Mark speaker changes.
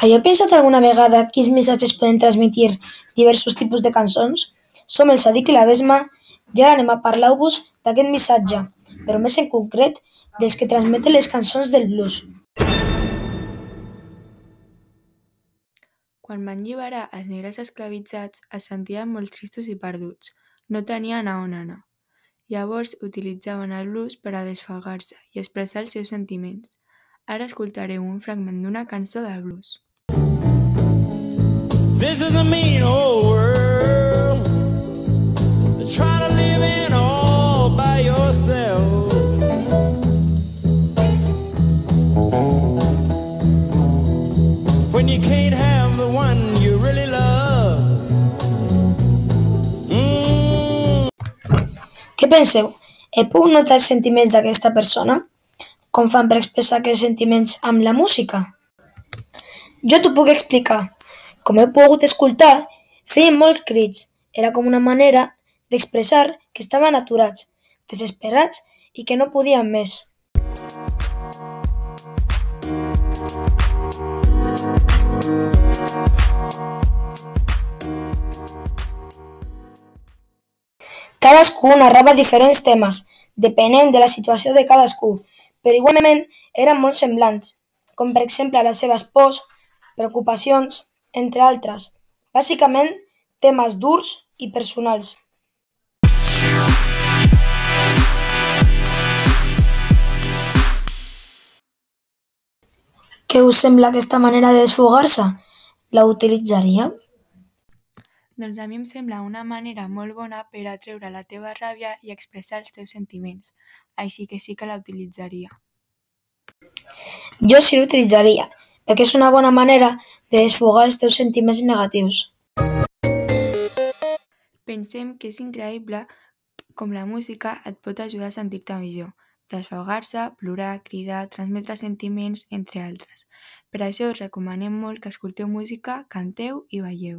Speaker 1: Havia pensat alguna vegada quins missatges poden transmitir diversos tipus de cançons? Som el Sadiq i la Besma i ara anem a parlar-vos d'aquest missatge, però més en concret dels que transmeten les cançons del blues.
Speaker 2: Quan van alliberar els negres esclavitzats es sentien molt tristos i perduts, no tenien a on anar. Llavors utilitzaven el blues per a desfogar-se i expressar els seus sentiments. Ara escoltareu un fragment d'una cançó de blues.
Speaker 3: This is a mean old world. Try to live in all by yourself. When you can't have the one you really love. Mm.
Speaker 1: Què penseu? He pogut notar els sentiments d'aquesta persona? Com fan per expressar aquests sentiments amb la música? Jo t'ho puc explicar. Com heu pogut escoltar, feien molts crits. Era com una manera d'expressar que estaven aturats, desesperats i que no podien més. Cadascú narrava diferents temes, depenent de la situació de cadascú, però igualment eren molt semblants, com per exemple les seves pors, preocupacions, entre altres. Bàsicament, temes durs i personals. Què us sembla aquesta manera de desfogar-se? La utilitzaríeu?
Speaker 2: Doncs a mi em sembla una manera molt bona per a treure la teva ràbia i expressar els teus sentiments, així que sí que la utilitzaria.
Speaker 1: Jo sí l'utilitzaria, perquè és una bona manera de desfogar els teus sentiments negatius.
Speaker 2: Pensem que és increïble com la música et pot ajudar a sentir-te millor, desfogar-se, plorar, cridar, transmetre sentiments, entre altres. Per això us recomanem molt que escolteu música, canteu i balleu.